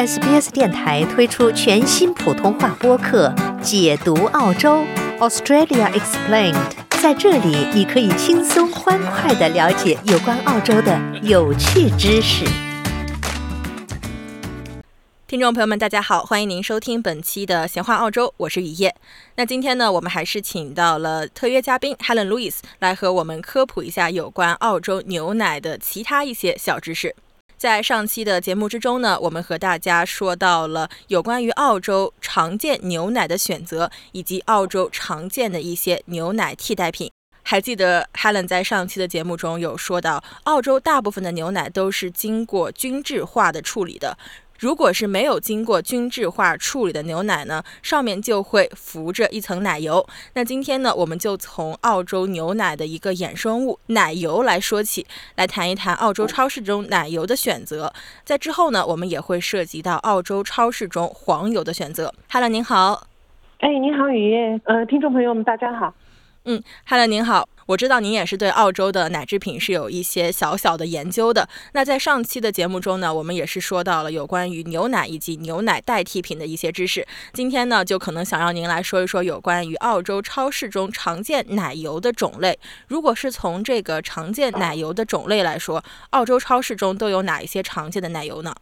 SBS 电台推出全新普通话播客《解读澳洲 Australia Explained》。在这里，你可以轻松欢快的了解有关澳洲的有趣知识。听众朋友们，大家好，欢迎您收听本期的闲话澳洲，我是雨夜。那今天呢，我们还是请到了特约嘉宾 Helen Louis 来和我们科普一下有关澳洲牛奶的其他一些小知识。在上期的节目之中呢，我们和大家说到了有关于澳洲常见牛奶的选择，以及澳洲常见的一些牛奶替代品。还记得 Helen 在上期的节目中有说到，澳洲大部分的牛奶都是经过均质化的处理的。如果是没有经过均质化处理的牛奶呢，上面就会浮着一层奶油。那今天呢，我们就从澳洲牛奶的一个衍生物奶油来说起，来谈一谈澳洲超市中奶油的选择。在之后呢，我们也会涉及到澳洲超市中黄油的选择。Hello，您好。哎，您好，雨夜。呃，听众朋友们，大家好。嗯，Hello，您好。我知道您也是对澳洲的奶制品是有一些小小的研究的。那在上期的节目中呢，我们也是说到了有关于牛奶以及牛奶代替品的一些知识。今天呢，就可能想让您来说一说有关于澳洲超市中常见奶油的种类。如果是从这个常见奶油的种类来说，澳洲超市中都有哪一些常见的奶油呢？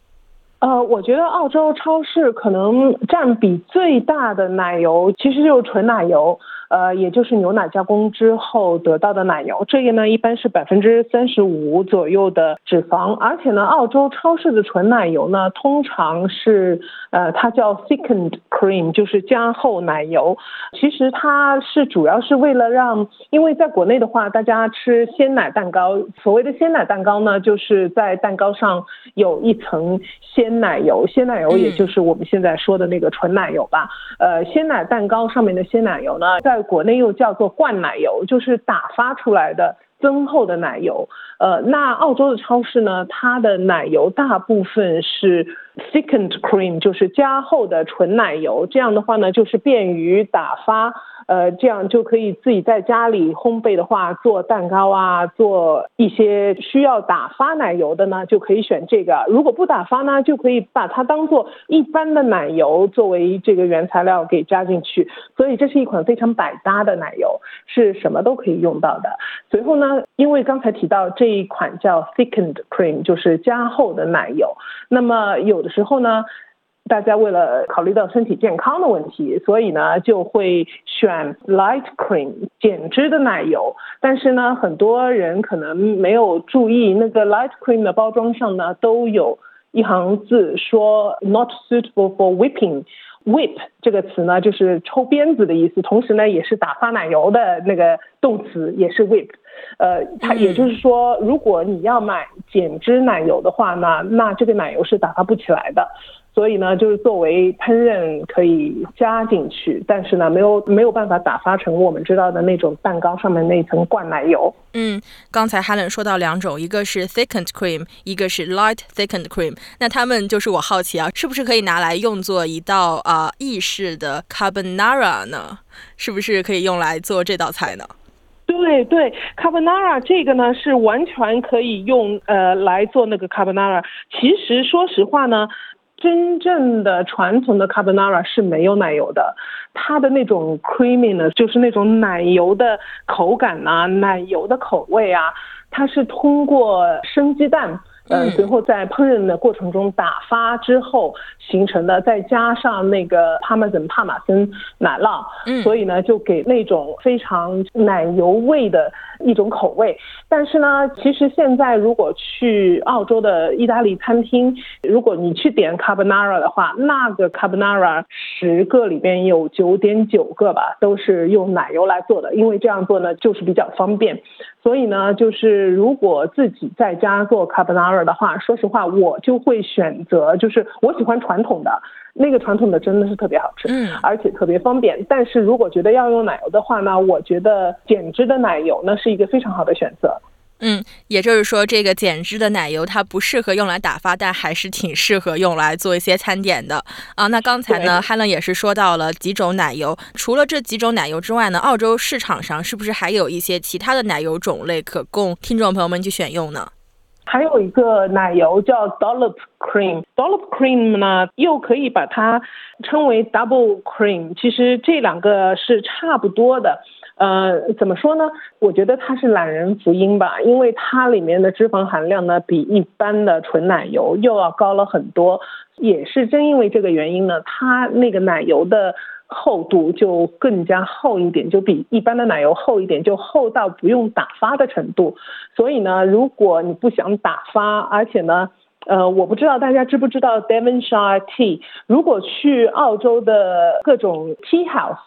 呃，我觉得澳洲超市可能占比最大的奶油其实就是纯奶油。呃，也就是牛奶加工之后得到的奶油，这个呢一般是百分之三十五左右的脂肪，而且呢，澳洲超市的纯奶油呢，通常是呃，它叫 thickened cream，就是加厚奶油。其实它是主要是为了让，因为在国内的话，大家吃鲜奶蛋糕，所谓的鲜奶蛋糕呢，就是在蛋糕上有一层鲜奶油，鲜奶油也就是我们现在说的那个纯奶油吧。呃，鲜奶蛋糕上面的鲜奶油呢，在国内又叫做灌奶油，就是打发出来的增厚的奶油。呃，那澳洲的超市呢，它的奶油大部分是 thickened cream，就是加厚的纯奶油。这样的话呢，就是便于打发。呃，这样就可以自己在家里烘焙的话，做蛋糕啊，做一些需要打发奶油的呢，就可以选这个。如果不打发呢，就可以把它当做一般的奶油作为这个原材料给加进去。所以这是一款非常百搭的奶油，是什么都可以用到的。随后呢，因为刚才提到这一款叫 thickened cream，就是加厚的奶油。那么有的时候呢。大家为了考虑到身体健康的问题，所以呢就会选 light cream 减脂的奶油。但是呢，很多人可能没有注意，那个 light cream 的包装上呢都有一行字说 not suitable for whipping。whip 这个词呢就是抽鞭子的意思，同时呢也是打发奶油的那个动词，也是 whip。呃，它也就是说，如果你要买减脂奶油的话呢，那这个奶油是打发不起来的。所以呢，就是作为烹饪可以加进去，但是呢，没有没有办法打发成我们知道的那种蛋糕上面那层灌奶油。嗯，刚才 Helen 说到两种，一个是 thickened cream，一个是 light thickened cream。那他们就是我好奇啊，是不是可以拿来用作一道啊意式的 carbonara 呢？是不是可以用来做这道菜呢？对对，carbonara 这个呢是完全可以用呃来做那个 carbonara。其实说实话呢。真正的传统的 carbonara 是没有奶油的，它的那种 creamy 呢，就是那种奶油的口感啊，奶油的口味啊，它是通过生鸡蛋。嗯，随后在烹饪的过程中打发之后形成的，再加上那个帕玛森帕玛森奶酪，嗯，所以呢就给那种非常奶油味的一种口味。但是呢，其实现在如果去澳洲的意大利餐厅，如果你去点 carbonara 的话，那个 carbonara 十个里边有九点九个吧，都是用奶油来做的，因为这样做呢就是比较方便。所以呢，就是如果自己在家做 carbonara 的话，说实话，我就会选择，就是我喜欢传统的，那个传统的真的是特别好吃，嗯，而且特别方便。但是如果觉得要用奶油的话呢，我觉得减脂的奶油呢是一个非常好的选择。嗯，也就是说，这个减脂的奶油它不适合用来打发，但还是挺适合用来做一些餐点的啊。那刚才呢，Helen 也是说到了几种奶油，除了这几种奶油之外呢，澳洲市场上是不是还有一些其他的奶油种类可供听众朋友们去选用呢？还有一个奶油叫 dollop cream，dollop cream 呢又可以把它称为 double cream，其实这两个是差不多的。呃，怎么说呢？我觉得它是懒人福音吧，因为它里面的脂肪含量呢比一般的纯奶油又要高了很多。也是正因为这个原因呢，它那个奶油的厚度就更加厚一点，就比一般的奶油厚一点，就厚到不用打发的程度。所以呢，如果你不想打发，而且呢，呃，我不知道大家知不知道 Devonshire Tea，如果去澳洲的各种 tea house。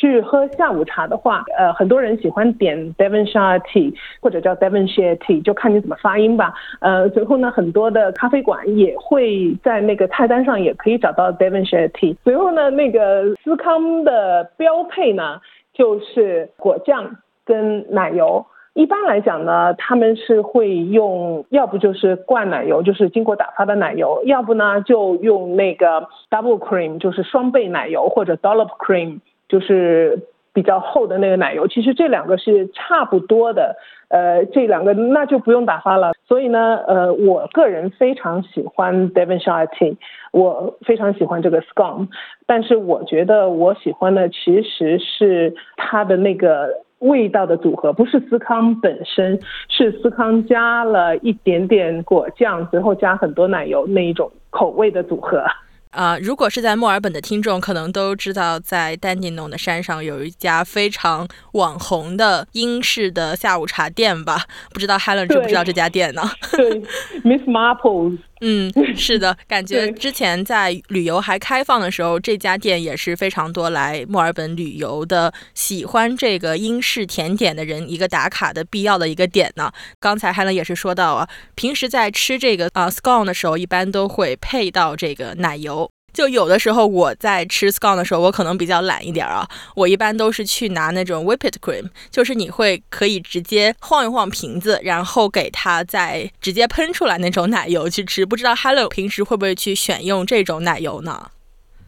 去喝下午茶的话，呃，很多人喜欢点 Devonshire Tea 或者叫 Devonshire Tea，就看你怎么发音吧。呃，随后呢，很多的咖啡馆也会在那个菜单上也可以找到 Devonshire Tea。随后呢，那个司康的标配呢就是果酱跟奶油。一般来讲呢，他们是会用，要不就是灌奶油，就是经过打发的奶油，要不呢就用那个 double cream，就是双倍奶油或者 dollop cream。就是比较厚的那个奶油，其实这两个是差不多的，呃，这两个那就不用打发了。所以呢，呃，我个人非常喜欢 Devonshire Tea，我非常喜欢这个 scone，但是我觉得我喜欢的其实是它的那个味道的组合，不是司康本身，是司康加了一点点果酱，随后加很多奶油那一种口味的组合。啊，如果是在墨尔本的听众，可能都知道，在丹尼农的山上有一家非常网红的英式的下午茶店吧？不知道 Helen 知不知道这家店呢？对，Miss Marple。嗯，是的，感觉之前在旅游还开放的时候，这家店也是非常多来墨尔本旅游的喜欢这个英式甜点的人一个打卡的必要的一个点呢。刚才 Helen 也是说到啊，平时在吃这个啊 scone 的时候，一般都会配到这个奶油。就有的时候我在吃 scone 的时候，我可能比较懒一点啊，我一般都是去拿那种 whipped cream，就是你会可以直接晃一晃瓶子，然后给它再直接喷出来那种奶油去吃。不知道 Hello 平时会不会去选用这种奶油呢？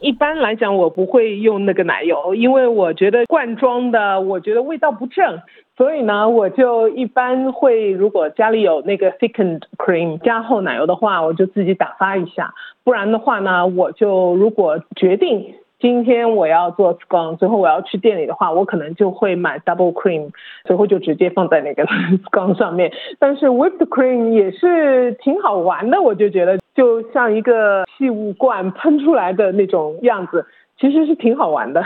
一般来讲，我不会用那个奶油，因为我觉得罐装的，我觉得味道不正。所以呢，我就一般会，如果家里有那个 thickened cream 加厚奶油的话，我就自己打发一下。不然的话呢，我就如果决定今天我要做 scone，最后我要去店里的话，我可能就会买 double cream，最后就直接放在那个 scone 上面。但是 whipped cream 也是挺好玩的，我就觉得就像一个气雾罐喷出来的那种样子，其实是挺好玩的。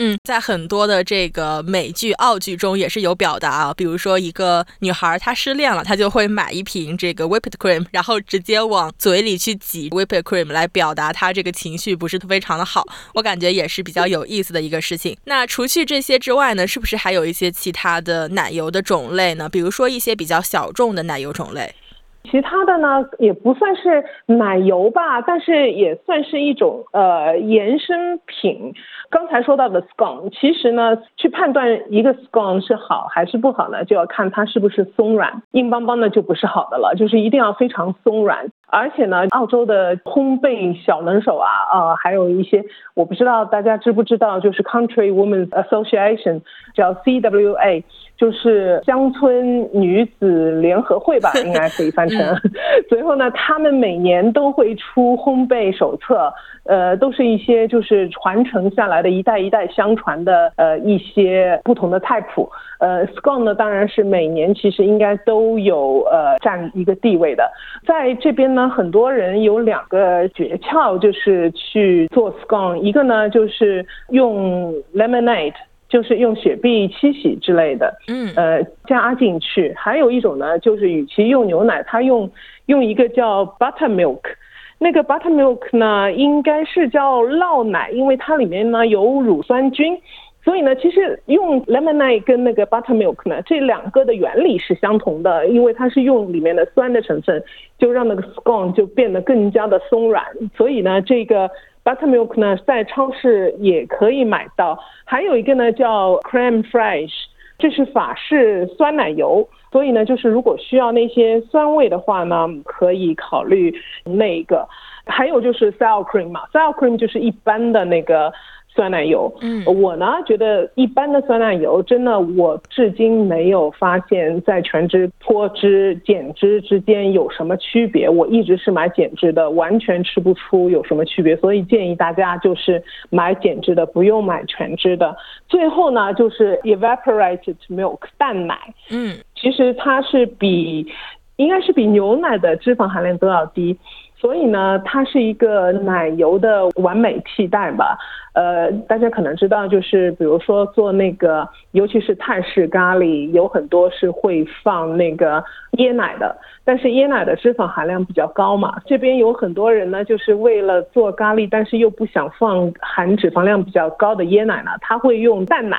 嗯，在很多的这个美剧、澳剧中也是有表达啊，比如说一个女孩她失恋了，她就会买一瓶这个 whipped cream，然后直接往嘴里去挤 whipped cream 来表达她这个情绪不是非常的好。我感觉也是比较有意思的一个事情。那除去这些之外呢，是不是还有一些其他的奶油的种类呢？比如说一些比较小众的奶油种类。其他的呢，也不算是奶油吧，但是也算是一种呃延伸品。刚才说到的 scone，其实呢，去判断一个 scone 是好还是不好呢，就要看它是不是松软，硬邦邦的就不是好的了，就是一定要非常松软。而且呢，澳洲的烘焙小能手啊，呃，还有一些我不知道大家知不知道，就是 Country Women's Association，叫 CWA，就是乡村女子联合会吧，应该可以翻成。随后呢，他们每年都会出烘焙手册，呃，都是一些就是传承下来的一代一代相传的呃一些不同的菜谱。呃，scone 呢，当然是每年其实应该都有呃占一个地位的，在这边呢，很多人有两个诀窍，就是去做 scone，一个呢就是用 lemonade，就是用雪碧、七喜之类的，嗯，呃加进去，还有一种呢，就是与其用牛奶，它用用一个叫 buttermilk，那个 buttermilk 呢应该是叫酪奶，因为它里面呢有乳酸菌。所以呢，其实用 lemonade 跟那个 buttermilk 呢，这两个的原理是相同的，因为它是用里面的酸的成分，就让那个 scone 就变得更加的松软。所以呢，这个 buttermilk 呢，在超市也可以买到。还有一个呢，叫 cream fresh，这是法式酸奶油。所以呢，就是如果需要那些酸味的话呢，可以考虑那个。还有就是 sour cream 嘛，sour cream 就是一般的那个。酸奶油。嗯，我呢觉得一般的酸奶油，真的我至今没有发现，在全脂、脱脂、减脂之间有什么区别。我一直是买减脂的，完全吃不出有什么区别，所以建议大家就是买减脂的，不用买全脂的。最后呢，就是 evaporated milk 蛋奶，嗯，其实它是比应该是比牛奶的脂肪含量都要低。所以呢，它是一个奶油的完美替代吧。呃，大家可能知道，就是比如说做那个，尤其是泰式咖喱，有很多是会放那个椰奶的，但是椰奶的脂肪含量比较高嘛。这边有很多人呢，就是为了做咖喱，但是又不想放含脂肪量比较高的椰奶呢，他会用淡奶，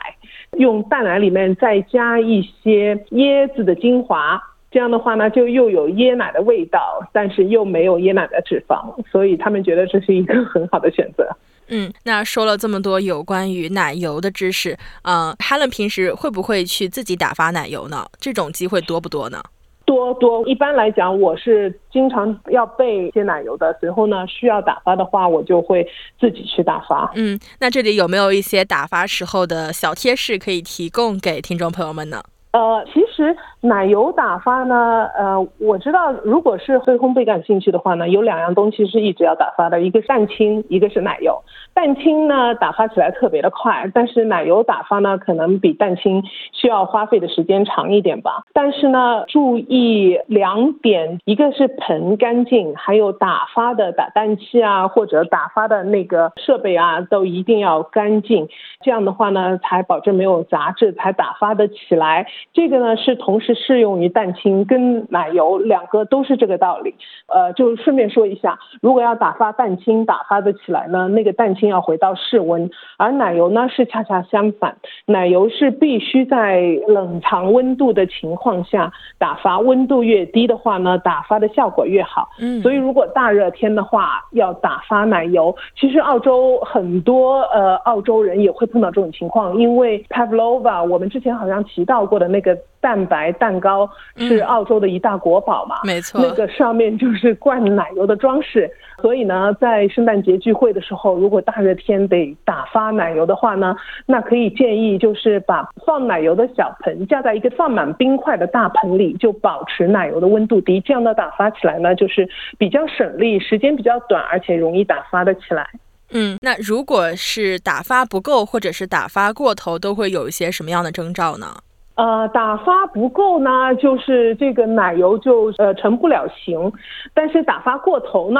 用淡奶里面再加一些椰子的精华。这样的话呢，就又有椰奶的味道，但是又没有椰奶的脂肪，所以他们觉得这是一个很好的选择。嗯，那说了这么多有关于奶油的知识，嗯，Helen 平时会不会去自己打发奶油呢？这种机会多不多呢？多多，一般来讲，我是经常要备一些奶油的，随后呢需要打发的话，我就会自己去打发。嗯，那这里有没有一些打发时候的小贴士可以提供给听众朋友们呢？呃，其实奶油打发呢，呃，我知道，如果是对烘焙感兴趣的话呢，有两样东西是一直要打发的，一个蛋清，一个是奶油。蛋清呢，打发起来特别的快，但是奶油打发呢，可能比蛋清需要花费的时间长一点吧。但是呢，注意两点，一个是盆干净，还有打发的打蛋器啊，或者打发的那个设备啊，都一定要干净。这样的话呢，才保证没有杂质，才打发得起来。这个呢是同时适用于蛋清跟奶油两个都是这个道理。呃，就顺便说一下，如果要打发蛋清打发的起来呢，那个蛋清要回到室温，而奶油呢是恰恰相反，奶油是必须在冷藏温度的情况下打发，温度越低的话呢，打发的效果越好。嗯，所以如果大热天的话要打发奶油，其实澳洲很多呃澳洲人也会碰到这种情况，因为 Pavlova 我们之前好像提到过的。那个蛋白蛋糕是澳洲的一大国宝嘛？没错，那个上面就是灌奶油的装饰。所以呢，在圣诞节聚会的时候，如果大热天得打发奶油的话呢，那可以建议就是把放奶油的小盆架在一个放满冰块的大盆里，就保持奶油的温度低，这样的打发起来呢，就是比较省力，时间比较短，而且容易打发的起来。嗯，那如果是打发不够或者是打发过头，都会有一些什么样的征兆呢？呃，打发不够呢，就是这个奶油就呃成不了型，但是打发过头呢，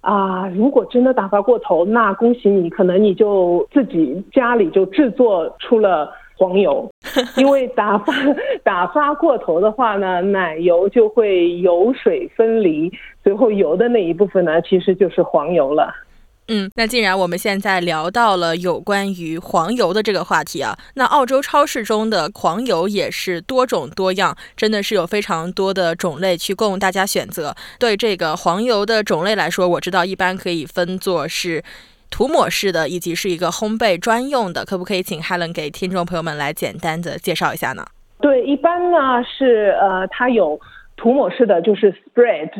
啊，如果真的打发过头，那恭喜你，可能你就自己家里就制作出了黄油，因为打发 打发过头的话呢，奶油就会油水分离，最后油的那一部分呢，其实就是黄油了。嗯，那既然我们现在聊到了有关于黄油的这个话题啊，那澳洲超市中的黄油也是多种多样，真的是有非常多的种类去供大家选择。对这个黄油的种类来说，我知道一般可以分作是涂抹式的，以及是一个烘焙专用的。可不可以请 Helen 给听众朋友们来简单的介绍一下呢？对，一般呢是呃，它有涂抹式的，就是 spread。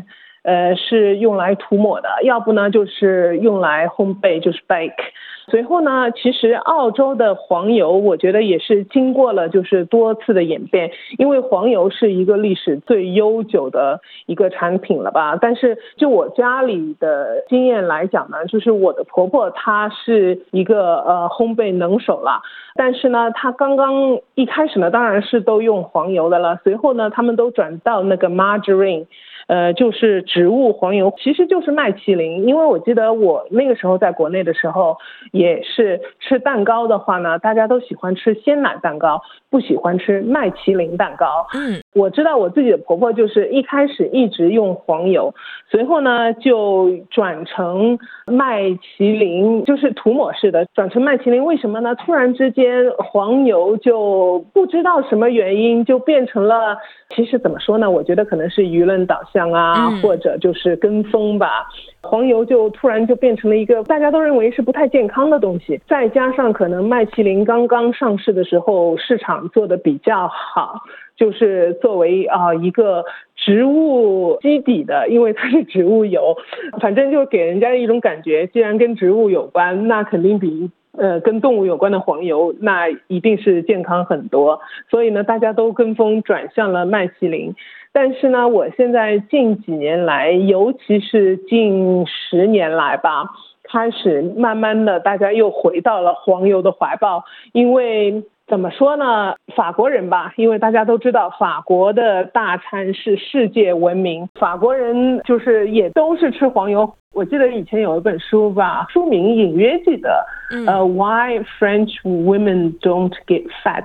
呃，是用来涂抹的，要不呢就是用来烘焙，就是 bake。随后呢，其实澳洲的黄油，我觉得也是经过了就是多次的演变，因为黄油是一个历史最悠久的一个产品了吧。但是就我家里的经验来讲呢，就是我的婆婆她是一个呃烘焙能手了，但是呢，她刚刚一开始呢，当然是都用黄油的了，随后呢，他们都转到那个 margarine。呃，就是植物黄油，其实就是麦淇淋。因为我记得我那个时候在国内的时候，也是吃蛋糕的话呢，大家都喜欢吃鲜奶蛋糕，不喜欢吃麦淇淋蛋糕。嗯，我知道我自己的婆婆就是一开始一直用黄油，随后呢就转成麦淇淋，就是涂抹式的，转成麦淇淋。为什么呢？突然之间黄油就不知道什么原因就变成了，其实怎么说呢？我觉得可能是舆论导向。啊，或者就是跟风吧，黄油就突然就变成了一个大家都认为是不太健康的东西。再加上可能麦淇淋刚刚上市的时候，市场做的比较好，就是作为啊一个植物基底的，因为它是植物油，反正就给人家一种感觉，既然跟植物有关，那肯定比呃，跟动物有关的黄油，那一定是健康很多。所以呢，大家都跟风转向了麦淇淋。但是呢，我现在近几年来，尤其是近十年来吧，开始慢慢的，大家又回到了黄油的怀抱，因为。怎么说呢？法国人吧，因为大家都知道法国的大餐是世界闻名，法国人就是也都是吃黄油。我记得以前有一本书吧，书名隐约记得，呃，Why French Women Don't Get Fat。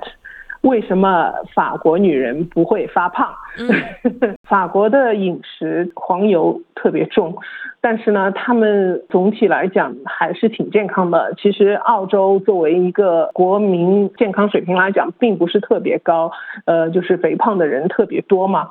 为什么法国女人不会发胖？法国的饮食黄油特别重，但是呢，他们总体来讲还是挺健康的。其实澳洲作为一个国民健康水平来讲，并不是特别高，呃，就是肥胖的人特别多嘛，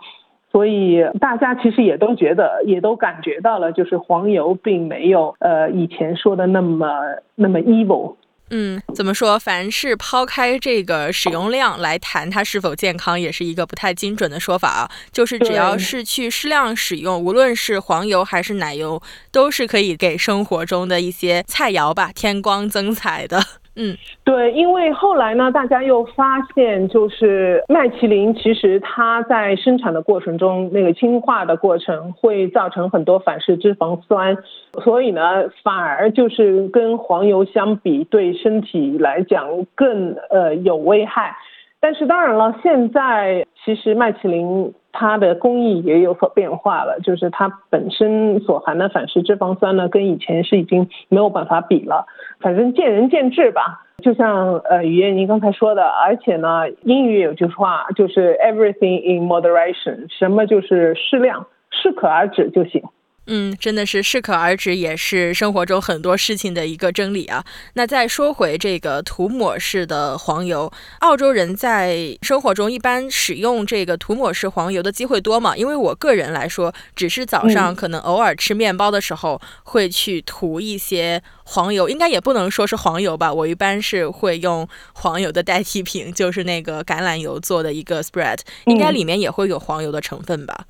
所以大家其实也都觉得，也都感觉到了，就是黄油并没有呃以前说的那么那么 evil。嗯，怎么说？凡是抛开这个使用量来谈它是否健康，也是一个不太精准的说法啊。就是只要是去适量使用，无论是黄油还是奶油，都是可以给生活中的一些菜肴吧添光增彩的。嗯，对，因为后来呢，大家又发现，就是麦淇淋其实它在生产的过程中，那个氢化的过程会造成很多反式脂肪酸，所以呢，反而就是跟黄油相比，对身体来讲更呃有危害。但是当然了，现在其实麦淇淋它的工艺也有所变化了，就是它本身所含的反式脂肪酸呢，跟以前是已经没有办法比了。反正见仁见智吧，就像呃，雨燕您刚才说的，而且呢，英语有句话就是 everything in moderation，什么就是适量，适可而止就行。嗯，真的是适可而止，也是生活中很多事情的一个真理啊。那再说回这个涂抹式的黄油，澳洲人在生活中一般使用这个涂抹式黄油的机会多吗？因为我个人来说，只是早上可能偶尔吃面包的时候会去涂一些黄油，应该也不能说是黄油吧。我一般是会用黄油的代替品，就是那个橄榄油做的一个 spread，应该里面也会有黄油的成分吧。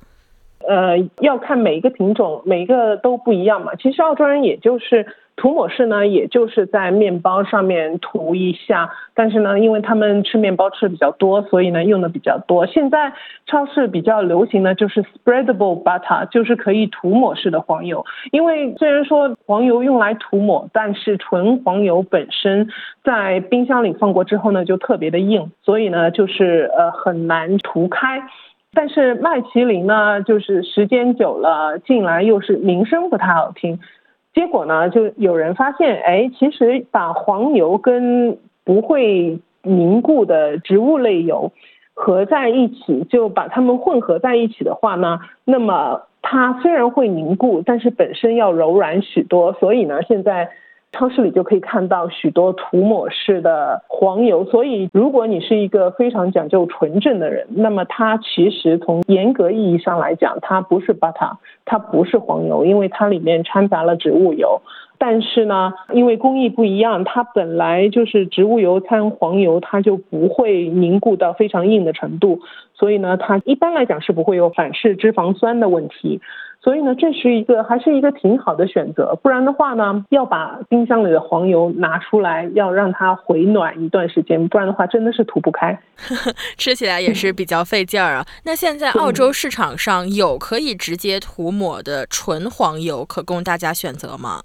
呃，要看每一个品种，每一个都不一样嘛。其实澳洲人也就是涂抹式呢，也就是在面包上面涂一下。但是呢，因为他们吃面包吃的比较多，所以呢用的比较多。现在超市比较流行的就是 spreadable butter，就是可以涂抹式的黄油。因为虽然说黄油用来涂抹，但是纯黄油本身在冰箱里放过之后呢，就特别的硬，所以呢就是呃很难涂开。但是麦淇淋呢，就是时间久了，进来又是名声不太好听，结果呢，就有人发现，哎，其实把黄油跟不会凝固的植物类油合在一起，就把它们混合在一起的话呢，那么它虽然会凝固，但是本身要柔软许多，所以呢，现在。超市里就可以看到许多涂抹式的黄油，所以如果你是一个非常讲究纯正的人，那么它其实从严格意义上来讲，它不是 butter，它不是黄油，因为它里面掺杂了植物油。但是呢，因为工艺不一样，它本来就是植物油掺黄油，它就不会凝固到非常硬的程度，所以呢，它一般来讲是不会有反式脂肪酸的问题。所以呢，这是一个还是一个挺好的选择。不然的话呢，要把冰箱里的黄油拿出来，要让它回暖一段时间，不然的话真的是涂不开，吃起来也是比较费劲儿啊。那现在澳洲市场上有可以直接涂抹的纯黄油可供大家选择吗？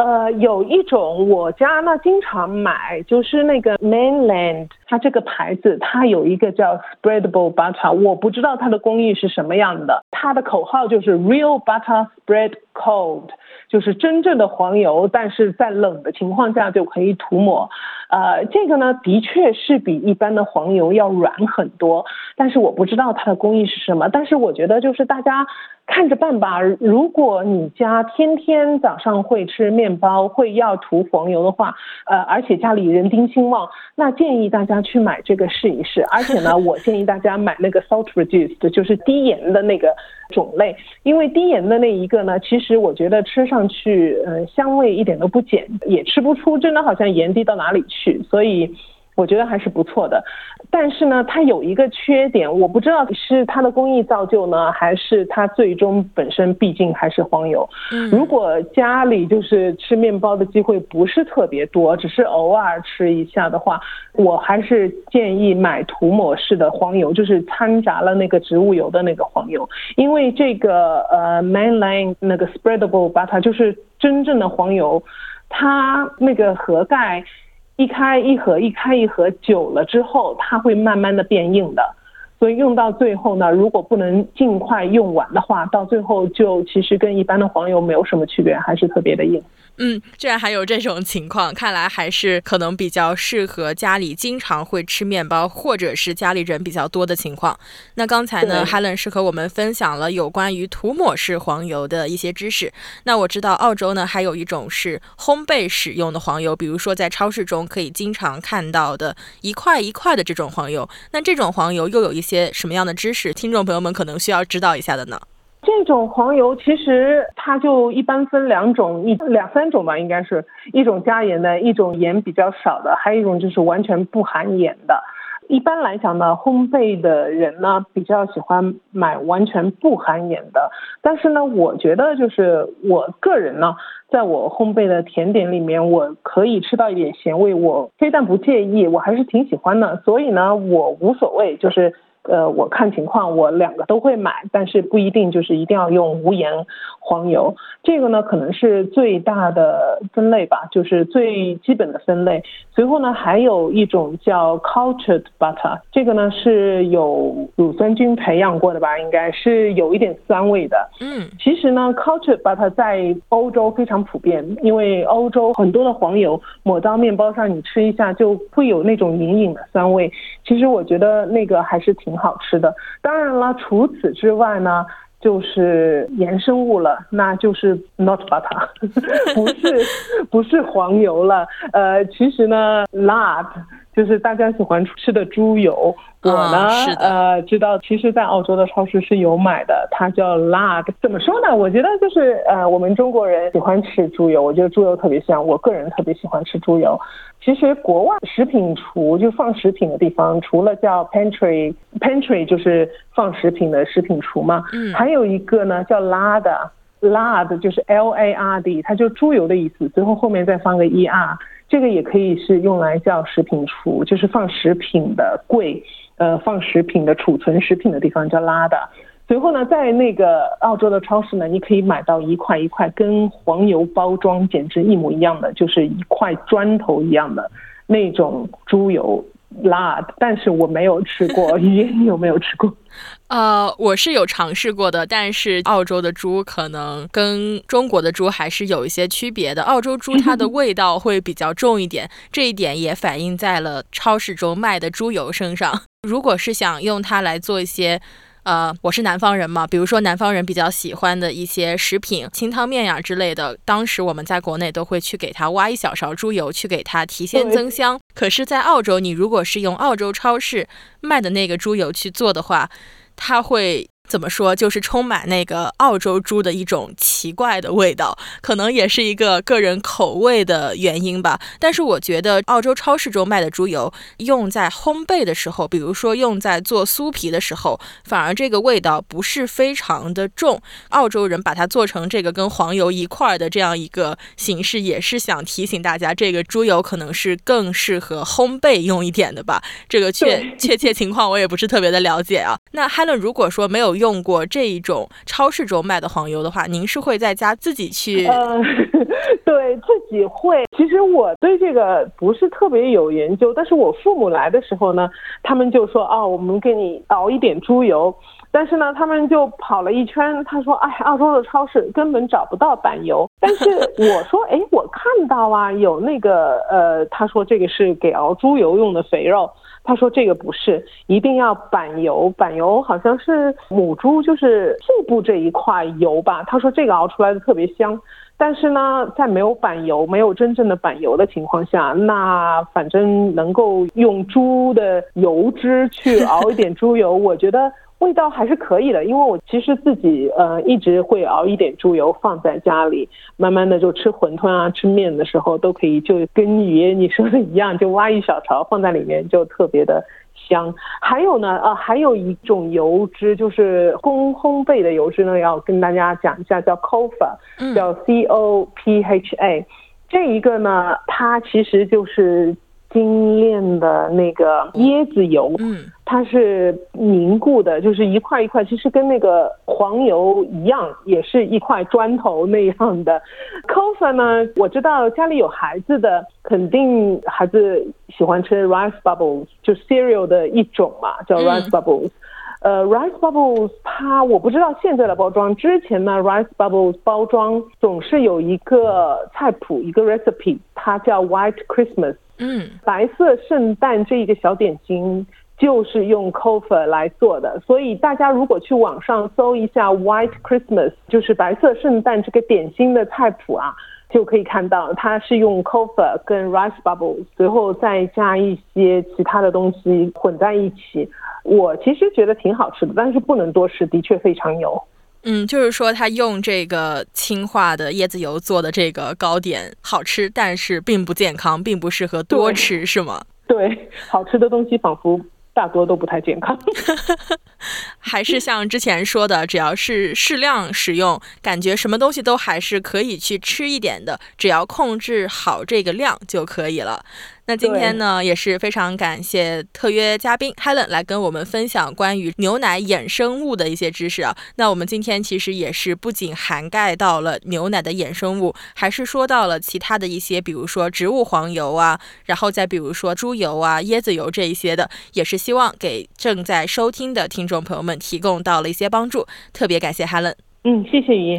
呃，有一种我家呢经常买，就是那个 Mainland，它这个牌子它有一个叫 Spreadable Butter，我不知道它的工艺是什么样的，它的口号就是 Real Butter Spread Cold，就是真正的黄油，但是在冷的情况下就可以涂抹。呃，这个呢的确是比一般的黄油要软很多，但是我不知道它的工艺是什么，但是我觉得就是大家。看着办吧。如果你家天天早上会吃面包，会要涂黄油的话，呃，而且家里人丁兴旺，那建议大家去买这个试一试。而且呢，我建议大家买那个 salt reduced，就是低盐的那个种类，因为低盐的那一个呢，其实我觉得吃上去，呃，香味一点都不减，也吃不出真的好像盐低到哪里去。所以。我觉得还是不错的。但是呢，它有一个缺点，我不知道是它的工艺造就呢，还是它最终本身毕竟还是黄油。如果家里就是吃面包的机会不是特别多，只是偶尔吃一下的话，我还是建议买涂抹式的黄油，就是掺杂了那个植物油的那个黄油，因为这个呃 mainline 那个 spreadable butter 就是真正的黄油，它那个盒盖。一开一合，一开一合，久了之后，它会慢慢的变硬的，所以用到最后呢，如果不能尽快用完的话，到最后就其实跟一般的黄油没有什么区别，还是特别的硬。嗯，居然还有这种情况，看来还是可能比较适合家里经常会吃面包，或者是家里人比较多的情况。那刚才呢，Helen 是和我们分享了有关于涂抹式黄油的一些知识。那我知道澳洲呢还有一种是烘焙使用的黄油，比如说在超市中可以经常看到的一块一块的这种黄油。那这种黄油又有一些什么样的知识？听众朋友们可能需要知道一下的呢？这种黄油其实它就一般分两种，一两三种吧，应该是一种加盐的，一种盐比较少的，还有一种就是完全不含盐的。一般来讲呢，烘焙的人呢比较喜欢买完全不含盐的。但是呢，我觉得就是我个人呢，在我烘焙的甜点里面，我可以吃到一点咸味，我非但不介意，我还是挺喜欢的。所以呢，我无所谓，就是。呃，我看情况，我两个都会买，但是不一定就是一定要用无盐黄油。这个呢，可能是最大的分类吧，就是最基本的分类。随后呢，还有一种叫 cultured butter，这个呢是有乳酸菌培养过的吧，应该是有一点酸味的。嗯，其实呢，cultured butter 在欧洲非常普遍，因为欧洲很多的黄油抹到面包上，你吃一下就会有那种隐隐的酸味。其实我觉得那个还是挺。挺好吃的，当然了，除此之外呢，就是衍生物了，那就是 not butter，不是不是黄油了。呃，其实呢辣就是大家喜欢吃的猪油。我呢，呃，知道，其实，在澳洲的超市是有买的，它叫 lard。怎么说呢？我觉得就是，呃，我们中国人喜欢吃猪油，我觉得猪油特别香，我个人特别喜欢吃猪油。其实国外食品橱就放食品的地方，除了叫 pantry，pantry 就是放食品的食品橱嘛，嗯，还有一个呢叫 lard，lard 就是 L A R D，它就猪油的意思，最后后面再放个 E R，这个也可以是用来叫食品橱，就是放食品的柜。呃，放食品的、储存食品的地方叫拉的。随后呢，在那个澳洲的超市呢，你可以买到一块一块跟黄油包装简直一模一样的，就是一块砖头一样的那种猪油。辣，但是我没有吃过。你有没有吃过？呃，我是有尝试过的，但是澳洲的猪可能跟中国的猪还是有一些区别的。澳洲猪它的味道会比较重一点，这一点也反映在了超市中卖的猪油身上。如果是想用它来做一些。呃，我是南方人嘛，比如说南方人比较喜欢的一些食品，清汤面呀之类的，当时我们在国内都会去给它挖一小勺猪油，去给它提鲜增香。可是，在澳洲，你如果是用澳洲超市卖的那个猪油去做的话，它会。怎么说，就是充满那个澳洲猪的一种奇怪的味道，可能也是一个个人口味的原因吧。但是我觉得澳洲超市中卖的猪油用在烘焙的时候，比如说用在做酥皮的时候，反而这个味道不是非常的重。澳洲人把它做成这个跟黄油一块儿的这样一个形式，也是想提醒大家，这个猪油可能是更适合烘焙用一点的吧。这个确确切情况我也不是特别的了解啊。那 Helen 如果说没有。用过这一种超市中卖的黄油的话，您是会在家自己去？嗯，对自己会。其实我对这个不是特别有研究，但是我父母来的时候呢，他们就说：“哦，我们给你熬一点猪油。”但是呢，他们就跑了一圈，他说：“哎，澳洲的超市根本找不到板油。”但是我说：“哎，我看到啊，有那个呃，他说这个是给熬猪油用的肥肉。”他说这个不是，一定要板油，板油好像是母猪就是腹部这一块油吧。他说这个熬出来的特别香，但是呢，在没有板油、没有真正的板油的情况下，那反正能够用猪的油脂去熬一点猪油，我觉得。味道还是可以的，因为我其实自己呃一直会熬一点猪油放在家里，慢慢的就吃馄饨啊、吃面的时候都可以，就跟爷爷你说的一样，就挖一小勺放在里面，就特别的香。还有呢，呃，还有一种油脂就是烘烘焙的油脂呢，要跟大家讲一下，叫 COPHA，叫 C O P H A，这一个呢，它其实就是精炼的那个椰子油，嗯。它是凝固的，就是一块一块，其实跟那个黄油一样，也是一块砖头那样的。Coffee 呢，我知道家里有孩子的，肯定孩子喜欢吃 rice bubbles，就 cereal 的一种嘛，叫 rice bubbles。呃，rice bubbles 它我不知道现在的包装，之前呢 rice bubbles 包装总是有一个菜谱，一个 recipe，它叫 white Christmas，嗯，白色圣诞这一个小点心。就是用 coffee 来做的，所以大家如果去网上搜一下 White Christmas，就是白色圣诞这个点心的菜谱啊，就可以看到它是用 coffee 跟 rice bubbles，最后再加一些其他的东西混在一起。我其实觉得挺好吃的，但是不能多吃，的确非常油。嗯，就是说他用这个氢化的椰子油做的这个糕点好吃，但是并不健康，并不适合多吃，是吗？对，好吃的东西仿佛。大多都不太健康，还是像之前说的，只要是适量使用，感觉什么东西都还是可以去吃一点的，只要控制好这个量就可以了。那今天呢，也是非常感谢特约嘉宾 Helen 来跟我们分享关于牛奶衍生物的一些知识啊。那我们今天其实也是不仅涵盖到了牛奶的衍生物，还是说到了其他的一些，比如说植物黄油啊，然后再比如说猪油啊、椰子油这一些的，也是希望给正在收听的听众朋友们提供到了一些帮助。特别感谢 Helen。嗯，谢谢雨